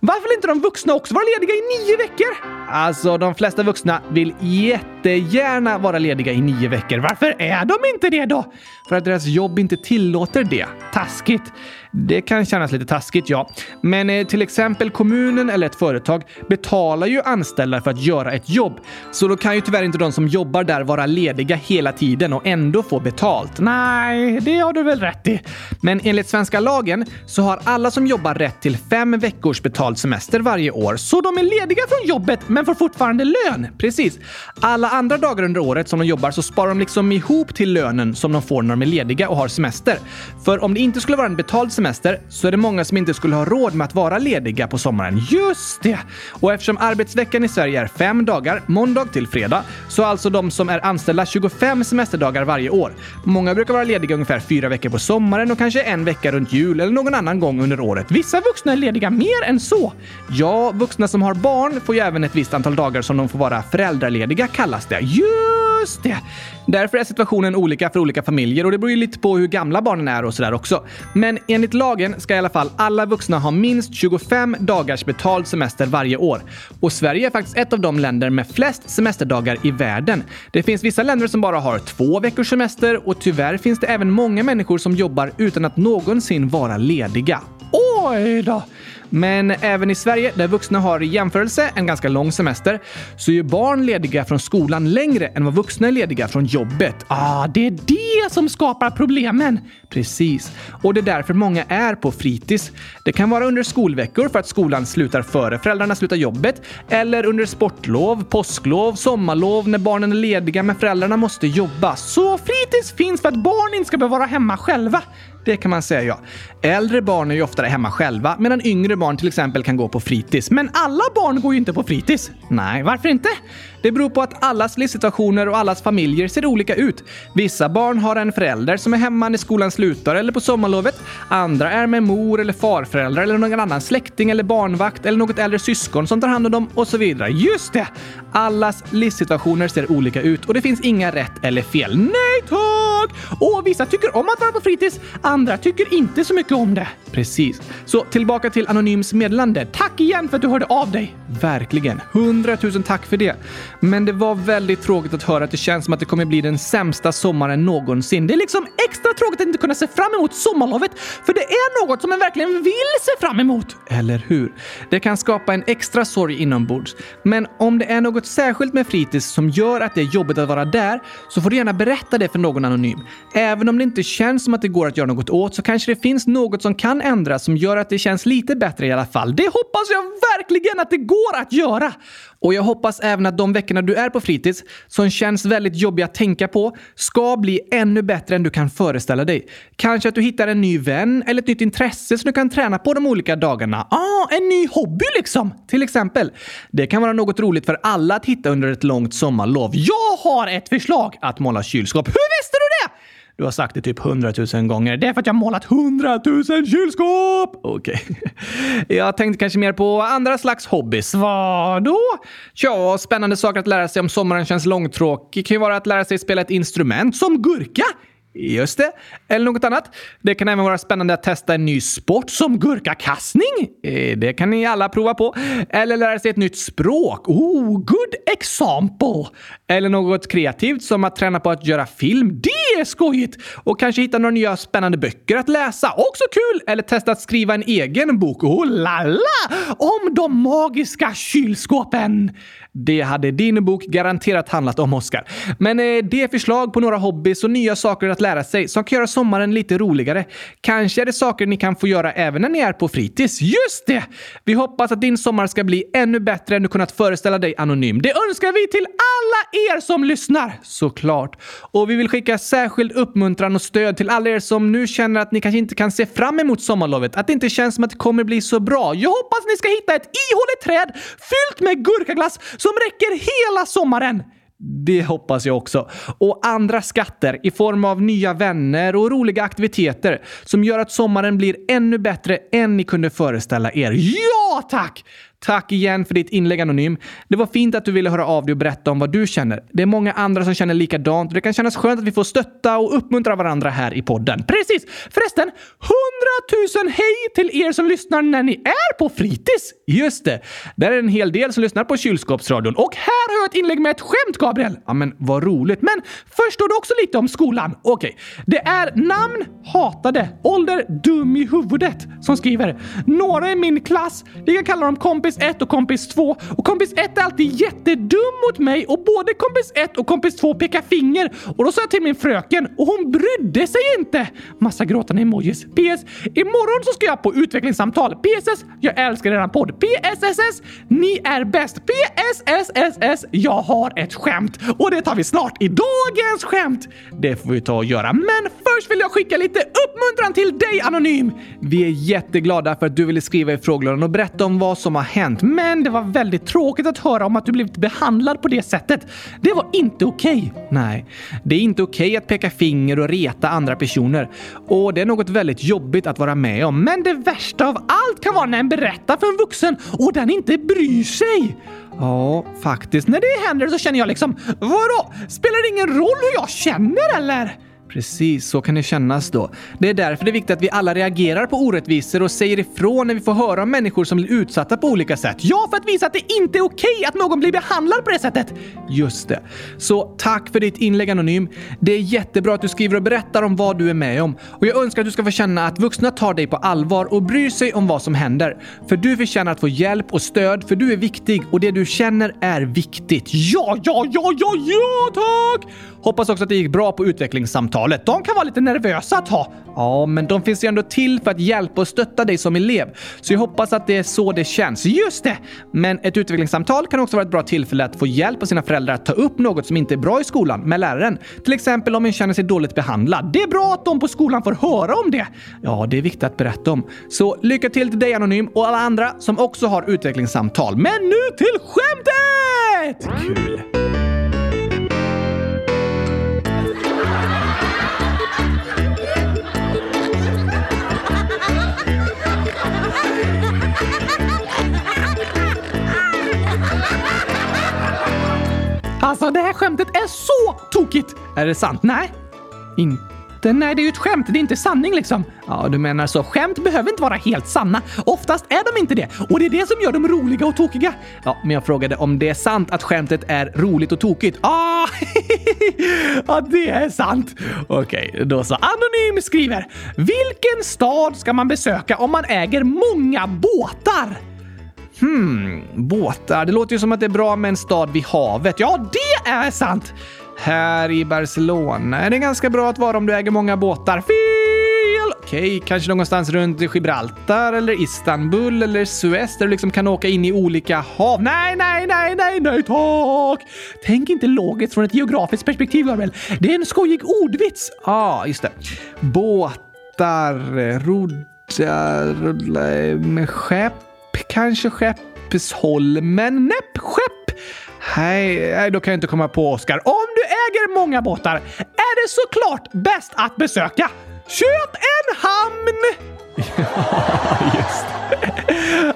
Varför vill inte de vuxna också vara lediga i nio veckor? Alltså, de flesta vuxna vill jättegärna vara lediga i nio veckor. Varför är de inte det då? För att deras jobb inte tillåter det. Taskigt. Det kan kännas lite taskigt, ja. Men eh, till exempel kommunen eller ett företag betalar ju anställda för att göra ett jobb. Så då kan ju tyvärr inte de som jobbar där vara lediga hela tiden och ändå få betalt. Nej, det har du väl rätt i. Men enligt svenska lagen så har alla som jobbar rätt till fem veckors betald semester varje år. Så de är lediga från jobbet men får fortfarande lön. Precis. Alla andra dagar under året som de jobbar så sparar de liksom ihop till lönen som de får när de är lediga och har semester. För om det inte skulle vara en betald semester så är det många som inte skulle ha råd med att vara lediga på sommaren. Just det! Och eftersom arbetsveckan i Sverige är fem dagar, måndag till fredag, så alltså de som är anställda 25 semesterdagar varje år. Många brukar vara lediga ungefär fyra veckor på sommaren och kanske en vecka runt jul eller någon annan gång under året. Vissa vuxna är lediga mer än så. Ja, vuxna som har barn får ju även ett visst antal dagar som de får vara föräldralediga kallas det. Just det! Därför är situationen olika för olika familjer och det beror ju lite på hur gamla barnen är och sådär också. Men enligt lagen ska i alla fall alla vuxna ha minst 25 dagars betald semester varje år. Och Sverige är faktiskt ett av de länder med flest semesterdagar i världen. Det finns vissa länder som bara har två veckors semester och tyvärr finns det även många människor som jobbar utan att någonsin vara lediga. Oj då! Men även i Sverige, där vuxna har i jämförelse en ganska lång semester, så är ju barn lediga från skolan längre än vad vuxna är lediga från jobbet. Ah, det är det som skapar problemen! Precis. Och det är därför många är på fritids. Det kan vara under skolveckor för att skolan slutar före föräldrarna slutar jobbet, eller under sportlov, påsklov, sommarlov när barnen är lediga men föräldrarna måste jobba. Så fritids finns för att barn inte ska behöva vara hemma själva. Det kan man säga ja. Äldre barn är ju oftare hemma själva medan yngre barn till exempel kan gå på fritids. Men alla barn går ju inte på fritids. Nej, varför inte? Det beror på att allas livssituationer och allas familjer ser olika ut. Vissa barn har en förälder som är hemma när skolan slutar eller på sommarlovet. Andra är med mor eller farföräldrar eller någon annan släkting eller barnvakt eller något äldre syskon som tar hand om dem och så vidare. Just det! Allas livssituationer ser olika ut och det finns inga rätt eller fel. Nej tack! Och vissa tycker om att vara på fritids, andra tycker inte så mycket om det. Precis. Så tillbaka till Anonyms meddelande. Tack igen för att du hörde av dig. Verkligen. Hundratusen tack för det. Men det var väldigt tråkigt att höra att det känns som att det kommer bli den sämsta sommaren någonsin. Det är liksom extra tråkigt att inte kunna se fram emot sommarlovet, för det är något som man verkligen vill se fram emot. Eller hur? Det kan skapa en extra sorg inombords. Men om det är något särskilt med fritids som gör att det är jobbigt att vara där, så får du gärna berätta det för någon anonym. Även om det inte känns som att det går att göra något åt, så kanske det finns något som kan ändras som gör att det känns lite bättre i alla fall. Det hoppas jag verkligen att det går att göra! Och jag hoppas även att de veckorna du är på fritids, som känns väldigt jobbiga att tänka på, ska bli ännu bättre än du kan föreställa dig. Kanske att du hittar en ny vän eller ett nytt intresse som du kan träna på de olika dagarna. Ah, en ny hobby liksom! Till exempel. Det kan vara något roligt för alla att hitta under ett långt sommarlov. Jag har ett förslag! Att måla kylskåp. Hur visste du det? Du har sagt det typ hundratusen gånger. Det är för att jag målat hundratusen kylskåp! Okej. Okay. *laughs* Jag tänkte kanske mer på andra slags hobbys. Vadå? Ja, spännande saker att lära sig om sommaren känns långtråkig kan ju vara att lära sig spela ett instrument som gurka. Just det. Eller något annat. Det kan även vara spännande att testa en ny sport som gurkakastning. Eh, det kan ni alla prova på. Eller lära sig ett nytt språk. Oh, good example! Eller något kreativt som att träna på att göra film. Det är skojigt! Och kanske hitta några nya spännande böcker att läsa. Också kul! Eller testa att skriva en egen bok. Oh la la! Om de magiska kylskåpen! Det hade din bok garanterat handlat om, Oskar. Men eh, det är förslag på några hobbys och nya saker att lära sig som kan göra sommaren lite roligare. Kanske är det saker ni kan få göra även när ni är på fritids. Just det! Vi hoppas att din sommar ska bli ännu bättre än du kunnat föreställa dig anonym. Det önskar vi till alla er som lyssnar! Såklart. Och vi vill skicka särskild uppmuntran och stöd till alla er som nu känner att ni kanske inte kan se fram emot sommarlovet. Att det inte känns som att det kommer bli så bra. Jag hoppas ni ska hitta ett ihåligt träd fyllt med gurkaglass som räcker hela sommaren. Det hoppas jag också. Och andra skatter i form av nya vänner och roliga aktiviteter som gör att sommaren blir ännu bättre än ni kunde föreställa er. Ja, tack! Tack igen för ditt inlägg Anonym. Det var fint att du ville höra av dig och berätta om vad du känner. Det är många andra som känner likadant och det kan kännas skönt att vi får stötta och uppmuntra varandra här i podden. Precis! Förresten, hundratusen hej till er som lyssnar när ni är på fritids! Just det, där är en hel del som lyssnar på kylskåpsradion. Och här har jag ett inlägg med ett skämt, Gabriel! Ja, men vad roligt. Men förstår du också lite om skolan. Okej, okay. det är namn hatade, ålder dum i huvudet som skriver. Några i min klass, vi kan kalla dem kompis 1 och kompis 2 och kompis 1 är alltid jättedum mot mig och både kompis 1 och kompis 2 pekar finger och då sa jag till min fröken och hon brydde sig inte. Massa gråtande emojis. PS. Imorgon så ska jag på utvecklingssamtal. PSS. Jag älskar redan podd. PSSS. Ni är bäst. PSSSS. Jag har ett skämt och det tar vi snart i dagens skämt. Det får vi ta och göra. Men först vill jag skicka lite uppmuntran till dig Anonym. Vi är jätteglada för att du ville skriva i frågelådan och berätta om vad som har hänt men det var väldigt tråkigt att höra om att du blivit behandlad på det sättet. Det var inte okej. Okay. Nej, det är inte okej okay att peka finger och reta andra personer. Och det är något väldigt jobbigt att vara med om. Men det värsta av allt kan vara när en berättar för en vuxen och den inte bryr sig. Ja, faktiskt. När det händer så känner jag liksom, vadå? Spelar det ingen roll hur jag känner eller? Precis, så kan det kännas då. Det är därför det är viktigt att vi alla reagerar på orättvisor och säger ifrån när vi får höra om människor som blir utsatta på olika sätt. Ja, för att visa att det inte är okej att någon blir behandlad på det sättet! Just det. Så tack för ditt inlägg Anonym. Det är jättebra att du skriver och berättar om vad du är med om. Och jag önskar att du ska få känna att vuxna tar dig på allvar och bryr sig om vad som händer. För du förtjänar att få hjälp och stöd, för du är viktig och det du känner är viktigt. Ja, ja, ja, ja, ja, tack! Hoppas också att det gick bra på utvecklingssamtalet. De kan vara lite nervösa att ha. Ja, men de finns ju ändå till för att hjälpa och stötta dig som elev. Så jag hoppas att det är så det känns. Just det! Men ett utvecklingssamtal kan också vara ett bra tillfälle att få hjälp av sina föräldrar att ta upp något som inte är bra i skolan med läraren. Till exempel om en känner sig dåligt behandlad. Det är bra att de på skolan får höra om det. Ja, det är viktigt att berätta om. Så lycka till till dig Anonym och alla andra som också har utvecklingssamtal. Men nu till skämtet! Kul! Alltså, det här skämtet är så tokigt! Är det sant? Nej. Inte? Nej, det är ju ett skämt. Det är inte sanning liksom. Ja, du menar så. Skämt behöver inte vara helt sanna. Oftast är de inte det. Och det är det som gör dem roliga och tokiga. Ja, men jag frågade om det är sant att skämtet är roligt och tokigt. Ah! *laughs* ja, det är sant. Okej, okay, då så. Anonym skriver. Vilken stad ska man besöka om man äger många båtar? Hmm, båtar. Det låter ju som att det är bra med en stad vid havet. Ja, det är sant! Här i Barcelona är det ganska bra att vara om du äger många båtar. Fel! Okej, kanske någonstans runt Gibraltar eller Istanbul eller Suez där du liksom kan åka in i olika hav. Nej, nej, nej, nej, nej, tack! Tänk inte logiskt från ett geografiskt perspektiv, Gabriel. Det är en skojig ordvits. Ja, ah, just det. Båtar, roddar, med skepp kanske Skeppsholmen? Näppskepp? Nej, då kan jag inte komma på Oskar. Om du äger många båtar är det såklart bäst att besöka. Köp en hamn! *laughs* Ja, just.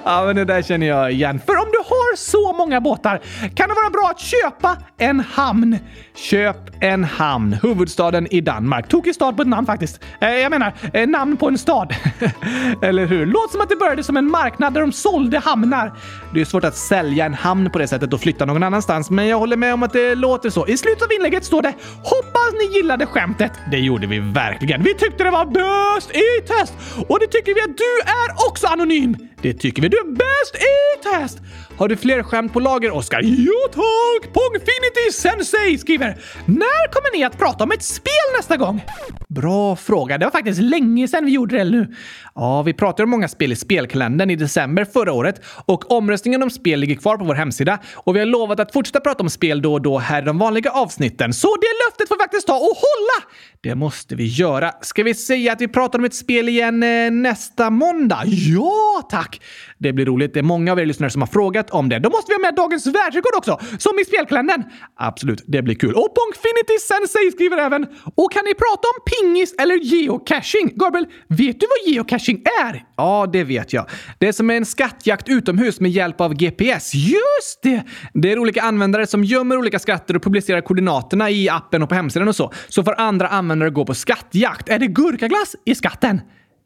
Ja, men det där känner jag igen. För om du har så många båtar kan det vara bra att köpa en hamn. Köp en hamn. Huvudstaden i Danmark. Tokig stad på ett namn faktiskt. Eh, jag menar, eh, namn på en stad. *laughs* Eller hur? Låt som att det började som en marknad där de sålde hamnar. Det är svårt att sälja en hamn på det sättet och flytta någon annanstans, men jag håller med om att det låter så. I slutet av inlägget står det “Hoppas ni gillade skämtet”. Det gjorde vi verkligen. Vi tyckte det var bäst i test! Och det tycker vi att du är också anonym. Det tycker vi du är bäst i test! Har du fler skämt på lager, Oskar? Jo tack! Pongfinity Sensei skriver “När kommer ni att prata om ett spel nästa gång?” Bra fråga. Det var faktiskt länge sedan vi gjorde det nu. Ja, vi pratade om många spel i spelkalendern i december förra året och omröstningen om spel ligger kvar på vår hemsida och vi har lovat att fortsätta prata om spel då och då här i de vanliga avsnitten. Så det löftet får vi faktiskt ta och hålla! Det måste vi göra. Ska vi säga att vi pratar om ett spel igen eh, nästa måndag? Ja, tack! Det blir roligt. Det är många av er lyssnare som har frågat om det. Då måste vi ha med dagens världsrekord också, som i spelkalendern. Absolut, det blir kul. Och Ponkfinity Sensei skriver även “Och kan ni prata om pingis eller geocaching?” Gabriel, vet du vad geocaching är? Ja, det vet jag. Det är som en skattjakt utomhus med hjälp av GPS. Just det! Det är olika användare som gömmer olika skatter och publicerar koordinaterna i appen och på hemsidan och så. Så får andra användare gå på skattjakt. Är det gurkaglass i skatten?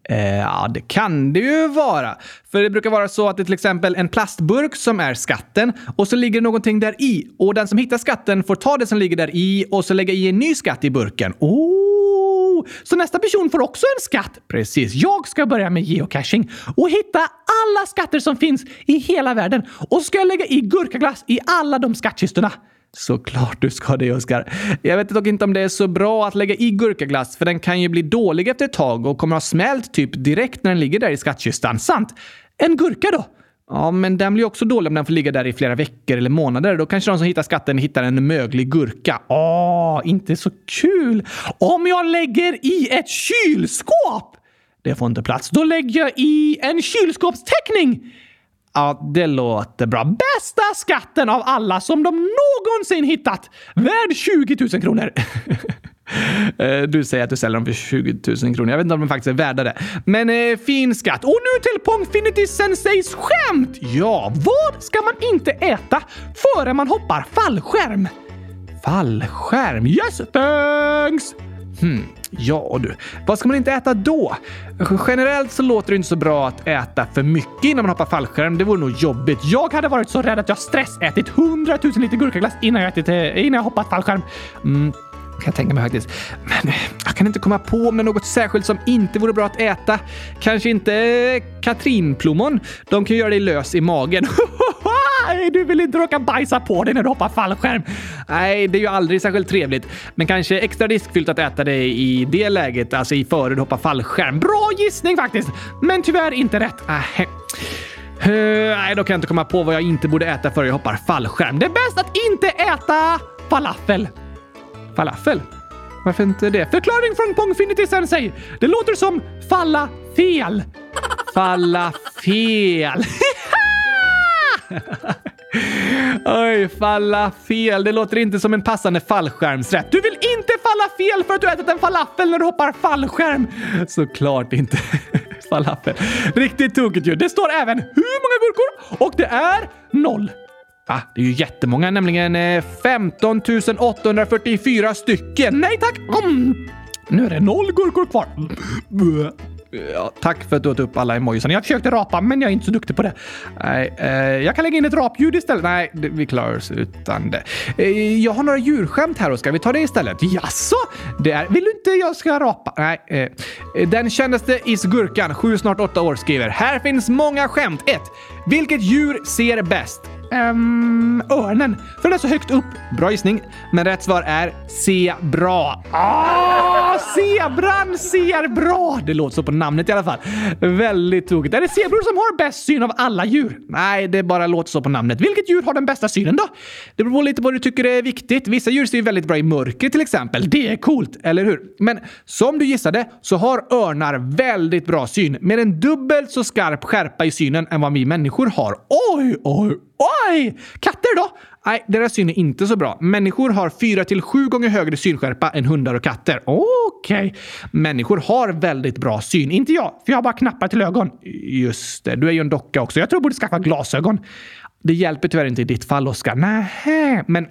Eh, ja, det kan det ju vara. För det brukar vara så att det är till exempel en plastburk som är skatten och så ligger det någonting där i och den som hittar skatten får ta det som ligger där i och så lägga i en ny skatt i burken. Oh! Så nästa person får också en skatt? Precis. Jag ska börja med geocaching och hitta alla skatter som finns i hela världen och så ska jag lägga i gurkaglass i alla de skattkistorna. Såklart du ska det, Oskar. Jag vet dock inte om det är så bra att lägga i gurkaglass, för den kan ju bli dålig efter ett tag och kommer ha smält typ direkt när den ligger där i skattkistan. Sant? En gurka då? Ja, men den blir också dålig om den får ligga där i flera veckor eller månader. Då kanske de som hittar skatten hittar en möglig gurka. Åh, inte så kul! Om jag lägger i ett kylskåp! Det får inte plats. Då lägger jag i en kylskåpsteckning! Ja, det låter bra. Bästa skatten av alla som de någonsin hittat! Värd 20 000 kronor. *laughs* Eh, du säger att du säljer dem för 20 000 kronor. Jag vet inte om de faktiskt är värda det. Men eh, fin skatt. Och nu till Pongfinity Senseis skämt! Ja, vad ska man inte äta före man hoppar fallskärm? Fallskärm? Yes, thanks! Hmm, ja du. Vad ska man inte äta då? Generellt så låter det inte så bra att äta för mycket innan man hoppar fallskärm. Det vore nog jobbigt. Jag hade varit så rädd att jag stressätit 100 000 liter gurkaglass innan jag, ätit, eh, innan jag hoppat fallskärm. Mm, kan jag tänka mig faktiskt. Men eh, jag kan inte komma på om det är något särskilt som inte vore bra att äta. Kanske inte eh, katrinplommon. De kan göra dig lös i magen. *laughs* Du vill inte råka bajsa på dig när du hoppar fallskärm. Nej, det är ju aldrig särskilt trevligt. Men kanske extra riskfyllt att äta det i det läget, alltså i före du hoppar fallskärm. Bra gissning faktiskt, men tyvärr inte rätt. Äh. Uh, nej, då kan jag inte komma på vad jag inte borde äta före jag hoppar fallskärm. Det är bäst att inte äta falafel. Falafel? Varför inte det? Förklaring från Pongfinity Sensei. Det låter som falla fel. Falla fel. *laughs* Oj, falla fel. Det låter inte som en passande fallskärmsrätt. Du vill inte falla fel för att du ätit en falafel när du hoppar fallskärm. Såklart inte. *laughs* falafel. Riktigt tokigt ju. Det står även hur många gurkor och det är noll. Ah, det är ju jättemånga, nämligen eh, 15 844 stycken. Nej tack! Mm. Nu är det noll gurkor kvar. Ja, tack för att du åt upp alla emojisarna. Jag försökte rapa, men jag är inte så duktig på det. Nej, eh, jag kan lägga in ett rapljud istället. Nej, det, vi klarar oss utan det. Eh, jag har några djurskämt här Oskar, ska vi tar det istället? Jaså? Det är... Vill du inte jag ska rapa? Nej. Eh, den kändaste Isgurkan, sju snart åtta år, skriver “Här finns många skämt. 1. Vilket djur ser bäst? Um, örnen, för den är så högt upp. Bra gissning, men rätt svar är Zebra. Ah, zebran ser bra! Det låter så på namnet i alla fall. Väldigt tokigt. Är det zebror som har bäst syn av alla djur? Nej, det bara låter så på namnet. Vilket djur har den bästa synen då? Det beror lite på vad du tycker är viktigt. Vissa djur ser ju väldigt bra i mörker till exempel. Det är coolt, eller hur? Men som du gissade så har örnar väldigt bra syn, med en dubbelt så skarp skärpa i synen än vad vi människor har. Oj, oj, Oj! Katter då? Nej, deras syn är inte så bra. Människor har fyra till sju gånger högre synskärpa än hundar och katter. Okej. Okay. Människor har väldigt bra syn. Inte jag, för jag har bara knappar till ögon. Just det, du är ju en docka också. Jag tror du borde skaffa glasögon. Det hjälper tyvärr inte i ditt fall, Oskar. Nähä. Men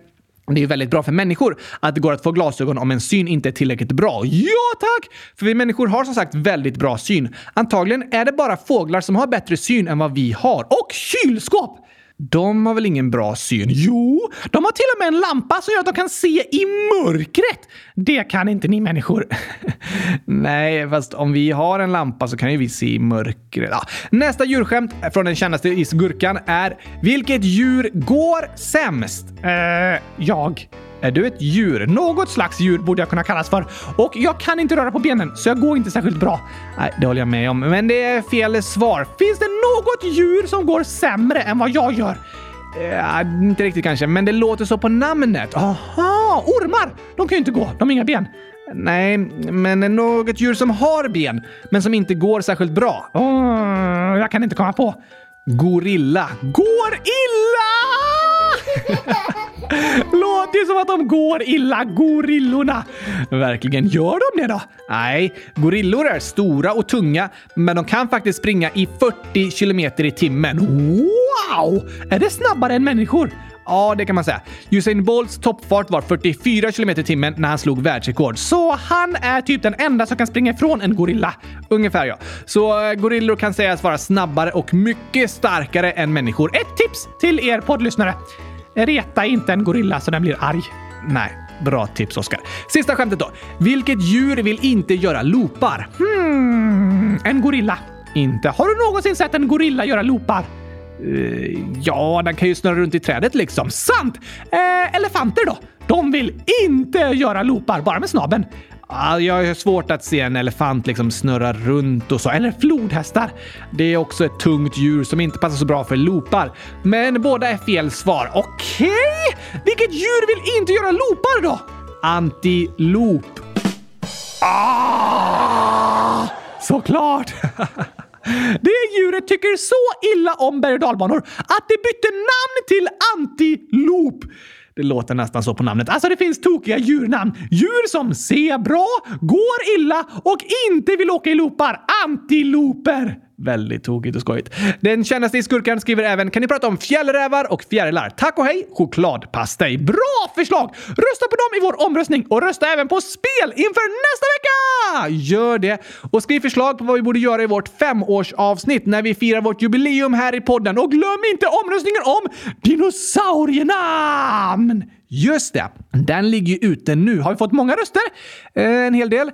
det är väldigt bra för människor att det går att få glasögon om en syn inte är tillräckligt bra. Ja tack! För vi människor har som sagt väldigt bra syn. Antagligen är det bara fåglar som har bättre syn än vad vi har. Och kylskåp! De har väl ingen bra syn? Jo, de har till och med en lampa som gör att de kan se i mörkret. Det kan inte ni människor. *laughs* Nej, fast om vi har en lampa så kan ju vi se i mörkret. Ja. Nästa djurskämt från den kändaste isgurkan är Vilket djur går sämst? eh, jag. Är du ett djur? Något slags djur borde jag kunna kallas för. Och jag kan inte röra på benen, så jag går inte särskilt bra. Nej, det håller jag med om. Men det är fel svar. Finns det något djur som går sämre än vad jag gör? Ja, inte riktigt kanske, men det låter så på namnet. Aha, ormar! De kan ju inte gå. De har inga ben. Nej, men något djur som har ben, men som inte går särskilt bra. Oh, jag kan inte komma på. Gorilla. Går illa! *laughs* Som att de går illa, gorillorna. Verkligen, gör de det då? Nej, gorillor är stora och tunga, men de kan faktiskt springa i 40 kilometer i timmen. Wow! Är det snabbare än människor? Ja, det kan man säga. Usain Bolts toppfart var 44 km i timmen när han slog världsrekord. Så han är typ den enda som kan springa ifrån en gorilla. Ungefär ja. Så eh, gorillor kan sägas vara snabbare och mycket starkare än människor. Ett tips till er poddlyssnare. Reta inte en gorilla så den blir arg. Nej, bra tips Oskar. Sista skämtet då. Vilket djur vill inte göra loopar? Hmm, en gorilla. Inte. Har du någonsin sett en gorilla göra loopar? Uh, ja, den kan ju snurra runt i trädet liksom. Sant! Uh, elefanter då? De vill inte göra loopar, bara med snaben. Jag har svårt att se en elefant liksom snurra runt och så. Eller flodhästar. Det är också ett tungt djur som inte passar så bra för loopar. Men båda är fel svar. Okej? Okay. Vilket djur vill inte göra loopar då? Antilop. Ah! Såklart! *laughs* Det djuret tycker så illa om berg och dalbanor att det bytte namn till antilop. Det låter nästan så på namnet. Alltså det finns tokiga djurnamn. Djur som ser bra, går illa och inte vill åka i loopar. Antiloper! Väldigt tokigt och skojigt. Den kändaste i skurkan skriver även “Kan ni prata om fjällrävar och fjärilar? Tack och hej! Chokladpastej.” Bra förslag! Rösta på dem i vår omröstning och rösta även på spel inför nästa vecka! Gör det! Och skriv förslag på vad vi borde göra i vårt femårsavsnitt när vi firar vårt jubileum här i podden. Och glöm inte omröstningen om dinosaurienamn! Just det, den ligger ju ute nu. Har vi fått många röster? Eh, en hel del.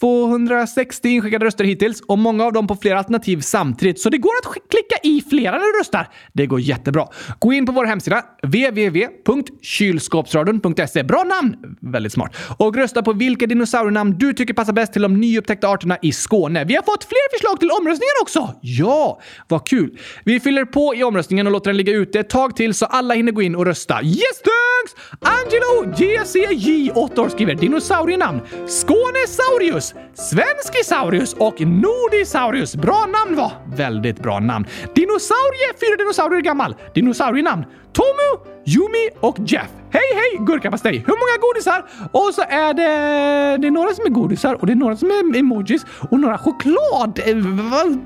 260 inskickade röster hittills och många av dem på flera alternativ samtidigt, så det går att klicka i flera när du röstar. Det går jättebra. Gå in på vår hemsida www.kylskåpsradion.se. Bra namn! Väldigt smart. Och rösta på vilka dinosaurienamn du tycker passar bäst till de nyupptäckta arterna i Skåne. Vi har fått fler förslag till omröstningen också! Ja, vad kul! Vi fyller på i omröstningen och låter den ligga ute ett tag till så alla hinner gå in och rösta. Yes, thanks! Angelo GCJ 8 år skriver dinosaurienamn. Skånesaurius Svenskisaurus och Nordisaurus. Bra namn va? Väldigt bra namn. Dinosaurie, fyra dinosaurier gammal. Dinosaurienamn. Tomu, Yumi och Jeff. Hej hej gurkapastej! Hur många godisar? Och så är det... Det är några som är godisar och det är några som är emojis och några choklad... Eh,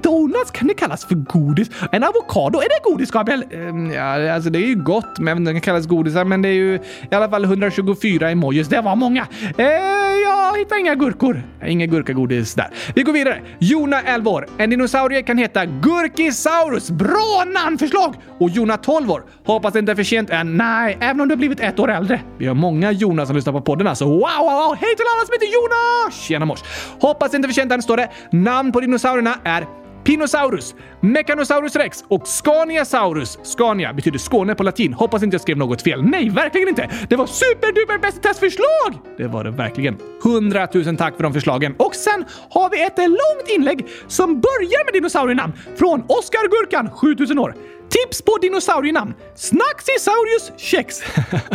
donuts kan det kallas för godis. En avokado, är det godis Gabriel? Ehm, ja, alltså det är ju gott, men jag vet inte om det kan kallas godisar, men det är ju i alla fall 124 emojis. Det var många. Eh, jag hittar inga gurkor. Inga gurkagodis där. Vi går vidare. Jona 11 år. En dinosaurie kan heta Gurkisaurus. Bra namnförslag! Och Jona 12 år. Hoppas det inte är för sent än. Nej, även om du har blivit ett år äldre. Vi har många Jonas som lyssnar på podden alltså. Wow, wow, wow! Hej till alla som heter Jonas! Tjena mors! Hoppas inte är för sent än, står det. Namn på dinosaurierna är Pinosaurus, Mechanosaurus rex och Scaniasaurus. Scania betyder Skåne på latin. Hoppas inte jag skrev något fel. Nej, verkligen inte! Det var superduper bäst testförslag! Det var det verkligen. Hundratusen tack för de förslagen. Och sen har vi ett långt inlägg som börjar med dinosaurienamn från Oskar Gurkan, 7000 år. Tips på dinosaurienamn. Snaxisaurus kex.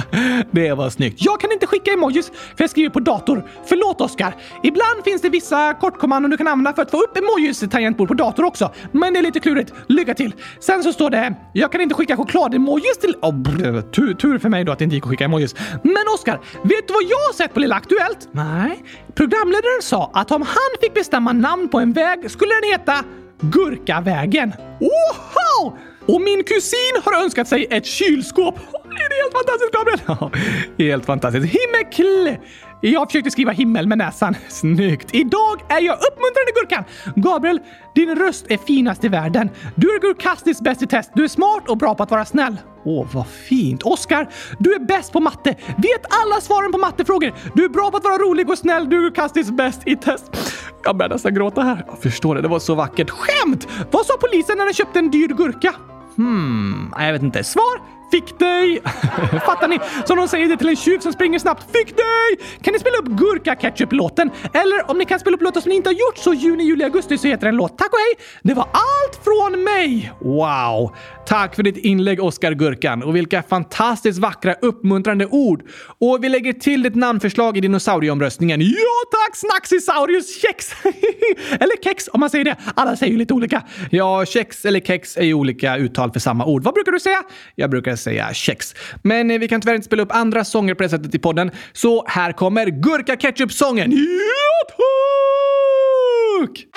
*laughs* det var snyggt. Jag kan inte skicka emojis för jag skriver på dator. Förlåt Oskar. Ibland finns det vissa kortkommandon du kan använda för att få upp emojis tangentbord på dator också. Men det är lite klurigt. Lycka till! Sen så står det “Jag kan inte skicka choklademojis till...” oh, brr, tur, tur för mig då att det inte gick att skicka emojis. Men Oskar, vet du vad jag har sett på Lilla Aktuellt? Nej. Programledaren sa att om han fick bestämma namn på en väg skulle den heta Gurkavägen. Wow! Och min kusin har önskat sig ett kylskåp. Är det helt fantastiskt, Gabriel? helt fantastiskt. Himmel! Jag försökte skriva himmel med näsan. Snyggt! Idag är jag uppmuntrande Gurkan! Gabriel, din röst är finast i världen. Du är Gurkastis bäst i test. Du är smart och bra på att vara snäll. Åh, vad fint. Oskar, du är bäst på matte. Vet alla svaren på mattefrågor. Du är bra på att vara rolig och snäll. Du är Gurkastis bäst i test. Jag börjar nästan gråta här. Jag förstår det. Det var så vackert. Skämt! Vad sa polisen när den köpte en dyr gurka? Hmm, jag vet inte. Svar? Fick dig! *laughs* Fattar ni? Som de säger det till en tjuv som springer snabbt. Fick dig! Kan ni spela upp Gurka Ketchup-låten? Eller om ni kan spela upp låtar som ni inte har gjort så juni, juli, augusti så heter den låt. Tack och hej! Det var allt från mig! Wow! Tack för ditt inlägg Oskar Gurkan och vilka fantastiskt vackra uppmuntrande ord. Och vi lägger till ditt namnförslag i dinosaurieomröstningen. Ja tack Snaxisaurus kex! *laughs* eller kex om man säger det. Alla säger ju lite olika. Ja, kex eller kex är ju olika uttal för samma ord. Vad brukar du säga? Jag brukar säga kex. Men eh, vi kan tyvärr inte spela upp andra sånger på det sättet i podden, så här kommer Gurka Ketchup-sången. Ja, tack!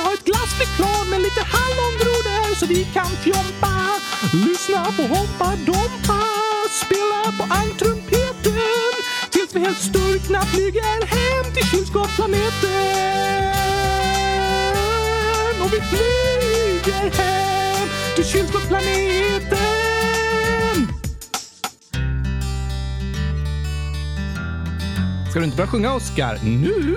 om har ett glassflygplan med lite hallongrodor så vi kan fjompa. Lyssna på Hoppa Dompa, spela på ankrumpeten tills vi helt sturkna flyger hem till kylskåpsplaneten. Och vi flyger hem till kylskåpsplaneten. Ska du inte börja sjunga, Oscar? Nu?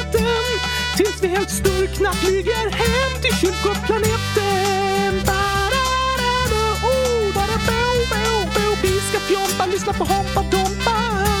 tills vi helt sturkna flyger hem till kyrkoplaneten. bara bo, bo, bo. Vi ska fjompa, lyssna på Hoppa Dompa.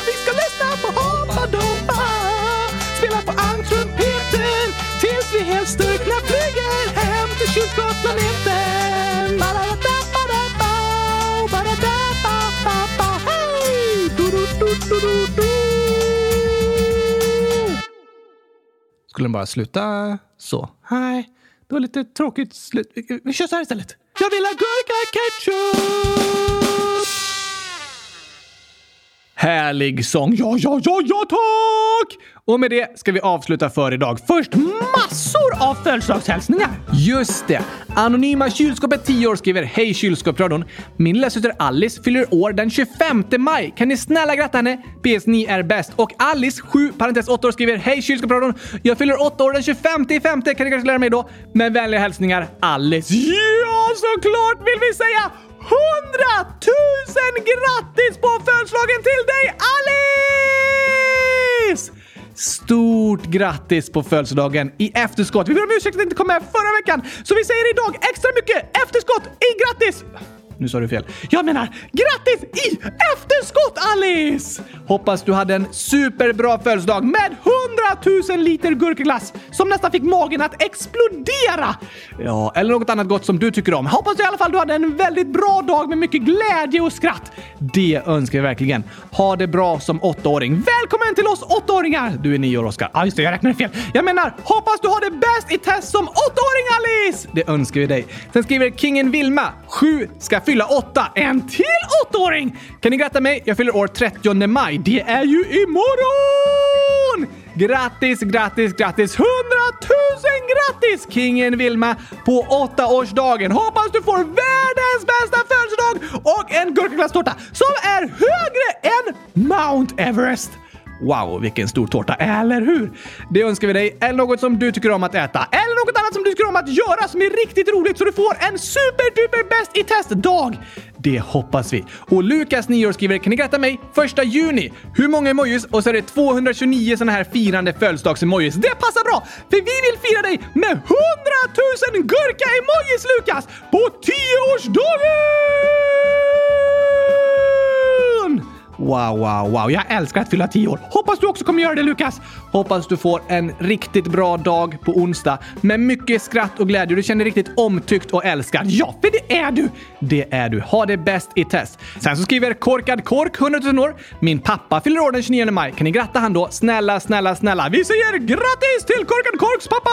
ska lyssna på Hoppa Dompa. Spela på ankrumpeten tills vi helt styrkna flyger hem till hej! Du-du-du-du-du-du. Skulle den bara sluta så? Nej, det var lite tråkigt slut. Vi- kör så här istället. Jag vill ha gurka-ketchup! Härlig sång. Ja, ja, ja, ja, tack! Och med det ska vi avsluta för idag. Först massor av födelsedagshälsningar. Just det! Anonyma kylskåpet 10 år skriver Hej kylskåpsradion. Min lillasyster Alice fyller år den 25 maj. Kan ni snälla gratta henne? PS ni är bäst. Och Alice, 7 parentes 8 år skriver Hej kylskåpsradion. Jag fyller 8 år den 25 i femte. Kan ni gratulera mig då? Med vänliga hälsningar Alice. Ja, såklart vill vi säga 100 000 grattis på födelsedagen till dig Alice! Stort grattis på födelsedagen i efterskott. Vi ber om ursäkt att jag inte kom med förra veckan, så vi säger idag extra mycket efterskott i grattis! Nu sa du fel. Jag menar grattis i efterskott Alice! Hoppas du hade en superbra födelsedag med 100 000 liter gurkaglass som nästan fick magen att explodera! Ja, eller något annat gott som du tycker om. Hoppas i alla fall du hade en väldigt bra dag med mycket glädje och skratt. Det önskar vi verkligen. Ha det bra som åttaåring. Välkommen till oss åttaåringar! Du är nio år, Oskar. Ja, just det, jag räknade fel. Jag menar, hoppas du har det bäst i test som åttaåring Alice! Det önskar vi dig. Sen skriver Kingen Vilma, 7, ska fylla åtta. En till åttaåring! Kan ni gratta mig? Jag fyller år 30 maj. Det är ju imorgon! Grattis, grattis, grattis! 100 000 grattis Kingen Vilma på åttaårsdagen! Hoppas du får världens bästa födelsedag och en gurkaglasstårta som är högre än Mount Everest! Wow, vilken stor tårta, eller hur? Det önskar vi dig. Eller något som du tycker om att äta. Eller något annat som du tycker om att göra som är riktigt roligt så du får en superduper bäst i test-dag. Det hoppas vi. Och Lukas, 9 år, skriver “Kan ni gratta mig? Första juni. Hur många emojis? Och så är det 229 såna här firande födelsedags-emojis. Det passar bra! För vi vill fira dig med 100 000 gurka-emojis, Lukas! På 10-årsdagen! Wow, wow, wow. Jag älskar att fylla 10 år. Hoppas du också kommer göra det, Lukas. Hoppas du får en riktigt bra dag på onsdag med mycket skratt och glädje. Du känner dig riktigt omtyckt och älskad. Ja, för det är du! Det är du. Ha det bäst i test. Sen så skriver Korkad Kork, 100 000 år. Min pappa fyller år den 29 maj. Kan ni gratta han då? Snälla, snälla, snälla. Vi säger grattis till Korkad Korks pappa!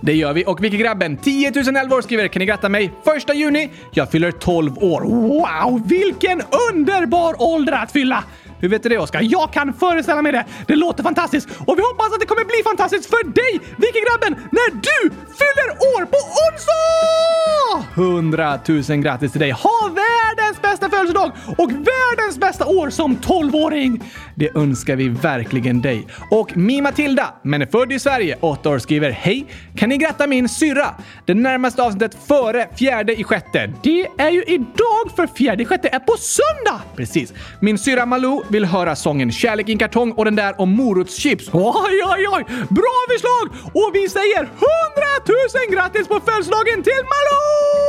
Det gör vi. Och Vicky Grabben, 10 011 år, skriver Kan ni gratta mig? Första juni. Jag fyller 12 år. Wow, vilken underbar ålder att fylla! Hur vet du det, Oskar? Jag kan föreställa mig det. Det låter fantastiskt och vi hoppas att det kommer bli fantastiskt för dig, Vikingrabben när du fyller år på onsdag! Hundratusen grattis till dig! Ha bästa födelsedag och världens bästa år som 12-åring! Det önskar vi verkligen dig. Och Mi Matilda, men är född i Sverige, 8 år, skriver Hej! Kan ni gratta min syrra? Det närmaste avsnittet före fjärde i sjätte. Det är ju idag för fjärde i sjätte är på söndag! Precis. Min syrra Malou vill höra sången Kärlek i en kartong och den där om morotschips. Oj, oj, oj! Bra förslag! Och vi säger 100 000 grattis på födelsedagen till Malou!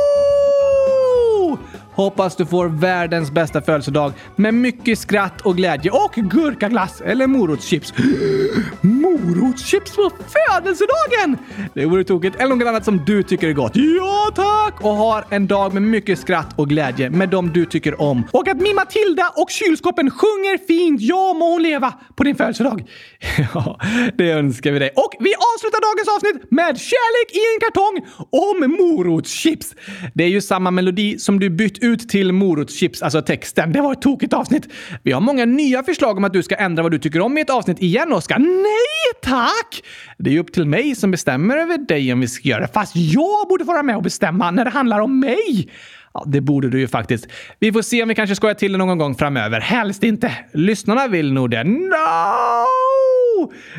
Hoppas du får världens bästa födelsedag med mycket skratt och glädje och gurkaglass eller morotschips. *gasps* Morotschips på födelsedagen! Det vore tokigt. Eller något annat som du tycker är gott. Ja, tack! Och har en dag med mycket skratt och glädje med dem du tycker om. Och att min Matilda och kylskåpen sjunger fint Ja må hon leva på din födelsedag. *laughs* Ja, det önskar vi dig. Och vi avslutar dagens avsnitt med Kärlek i en kartong om morotschips. Det är ju samma melodi som du bytt ut ut till morotschips, alltså texten. Det var ett tokigt avsnitt. Vi har många nya förslag om att du ska ändra vad du tycker om i ett avsnitt igen, Oskar. Nej tack! Det är ju upp till mig som bestämmer över dig om vi ska göra det. Fast jag borde få vara med och bestämma när det handlar om mig. Ja, det borde du ju faktiskt. Vi får se om vi kanske skojar till det någon gång framöver. Helst inte. Lyssnarna vill nog det. No!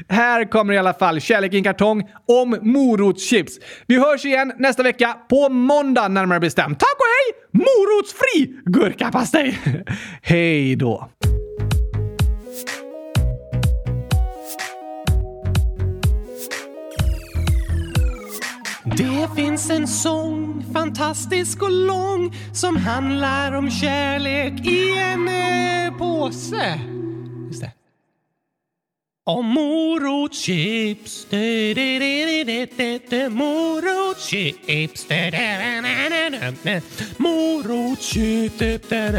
Här kommer i alla fall Kärlek i en kartong om morotschips. Vi hörs igen nästa vecka på måndag närmare bestämt. Tack och hej! Morotsfri gurkapastej! *laughs* hej då! Det finns en sång, fantastisk och lång, som handlar om kärlek i en eh, påse. Just det. Om morotschips, du, du, du, du, du, du, morotschips, du, du, na, na, na, na. morotschips, du,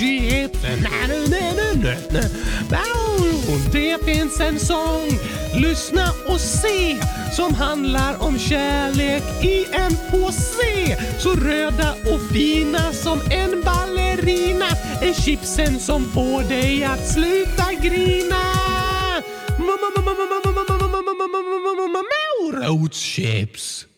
nyheten. Det finns en sång, lyssna och se, som handlar om kärlek i en påse. Så röda och fina som en ballerina är chipsen som får dig att sluta grina. Morotschips.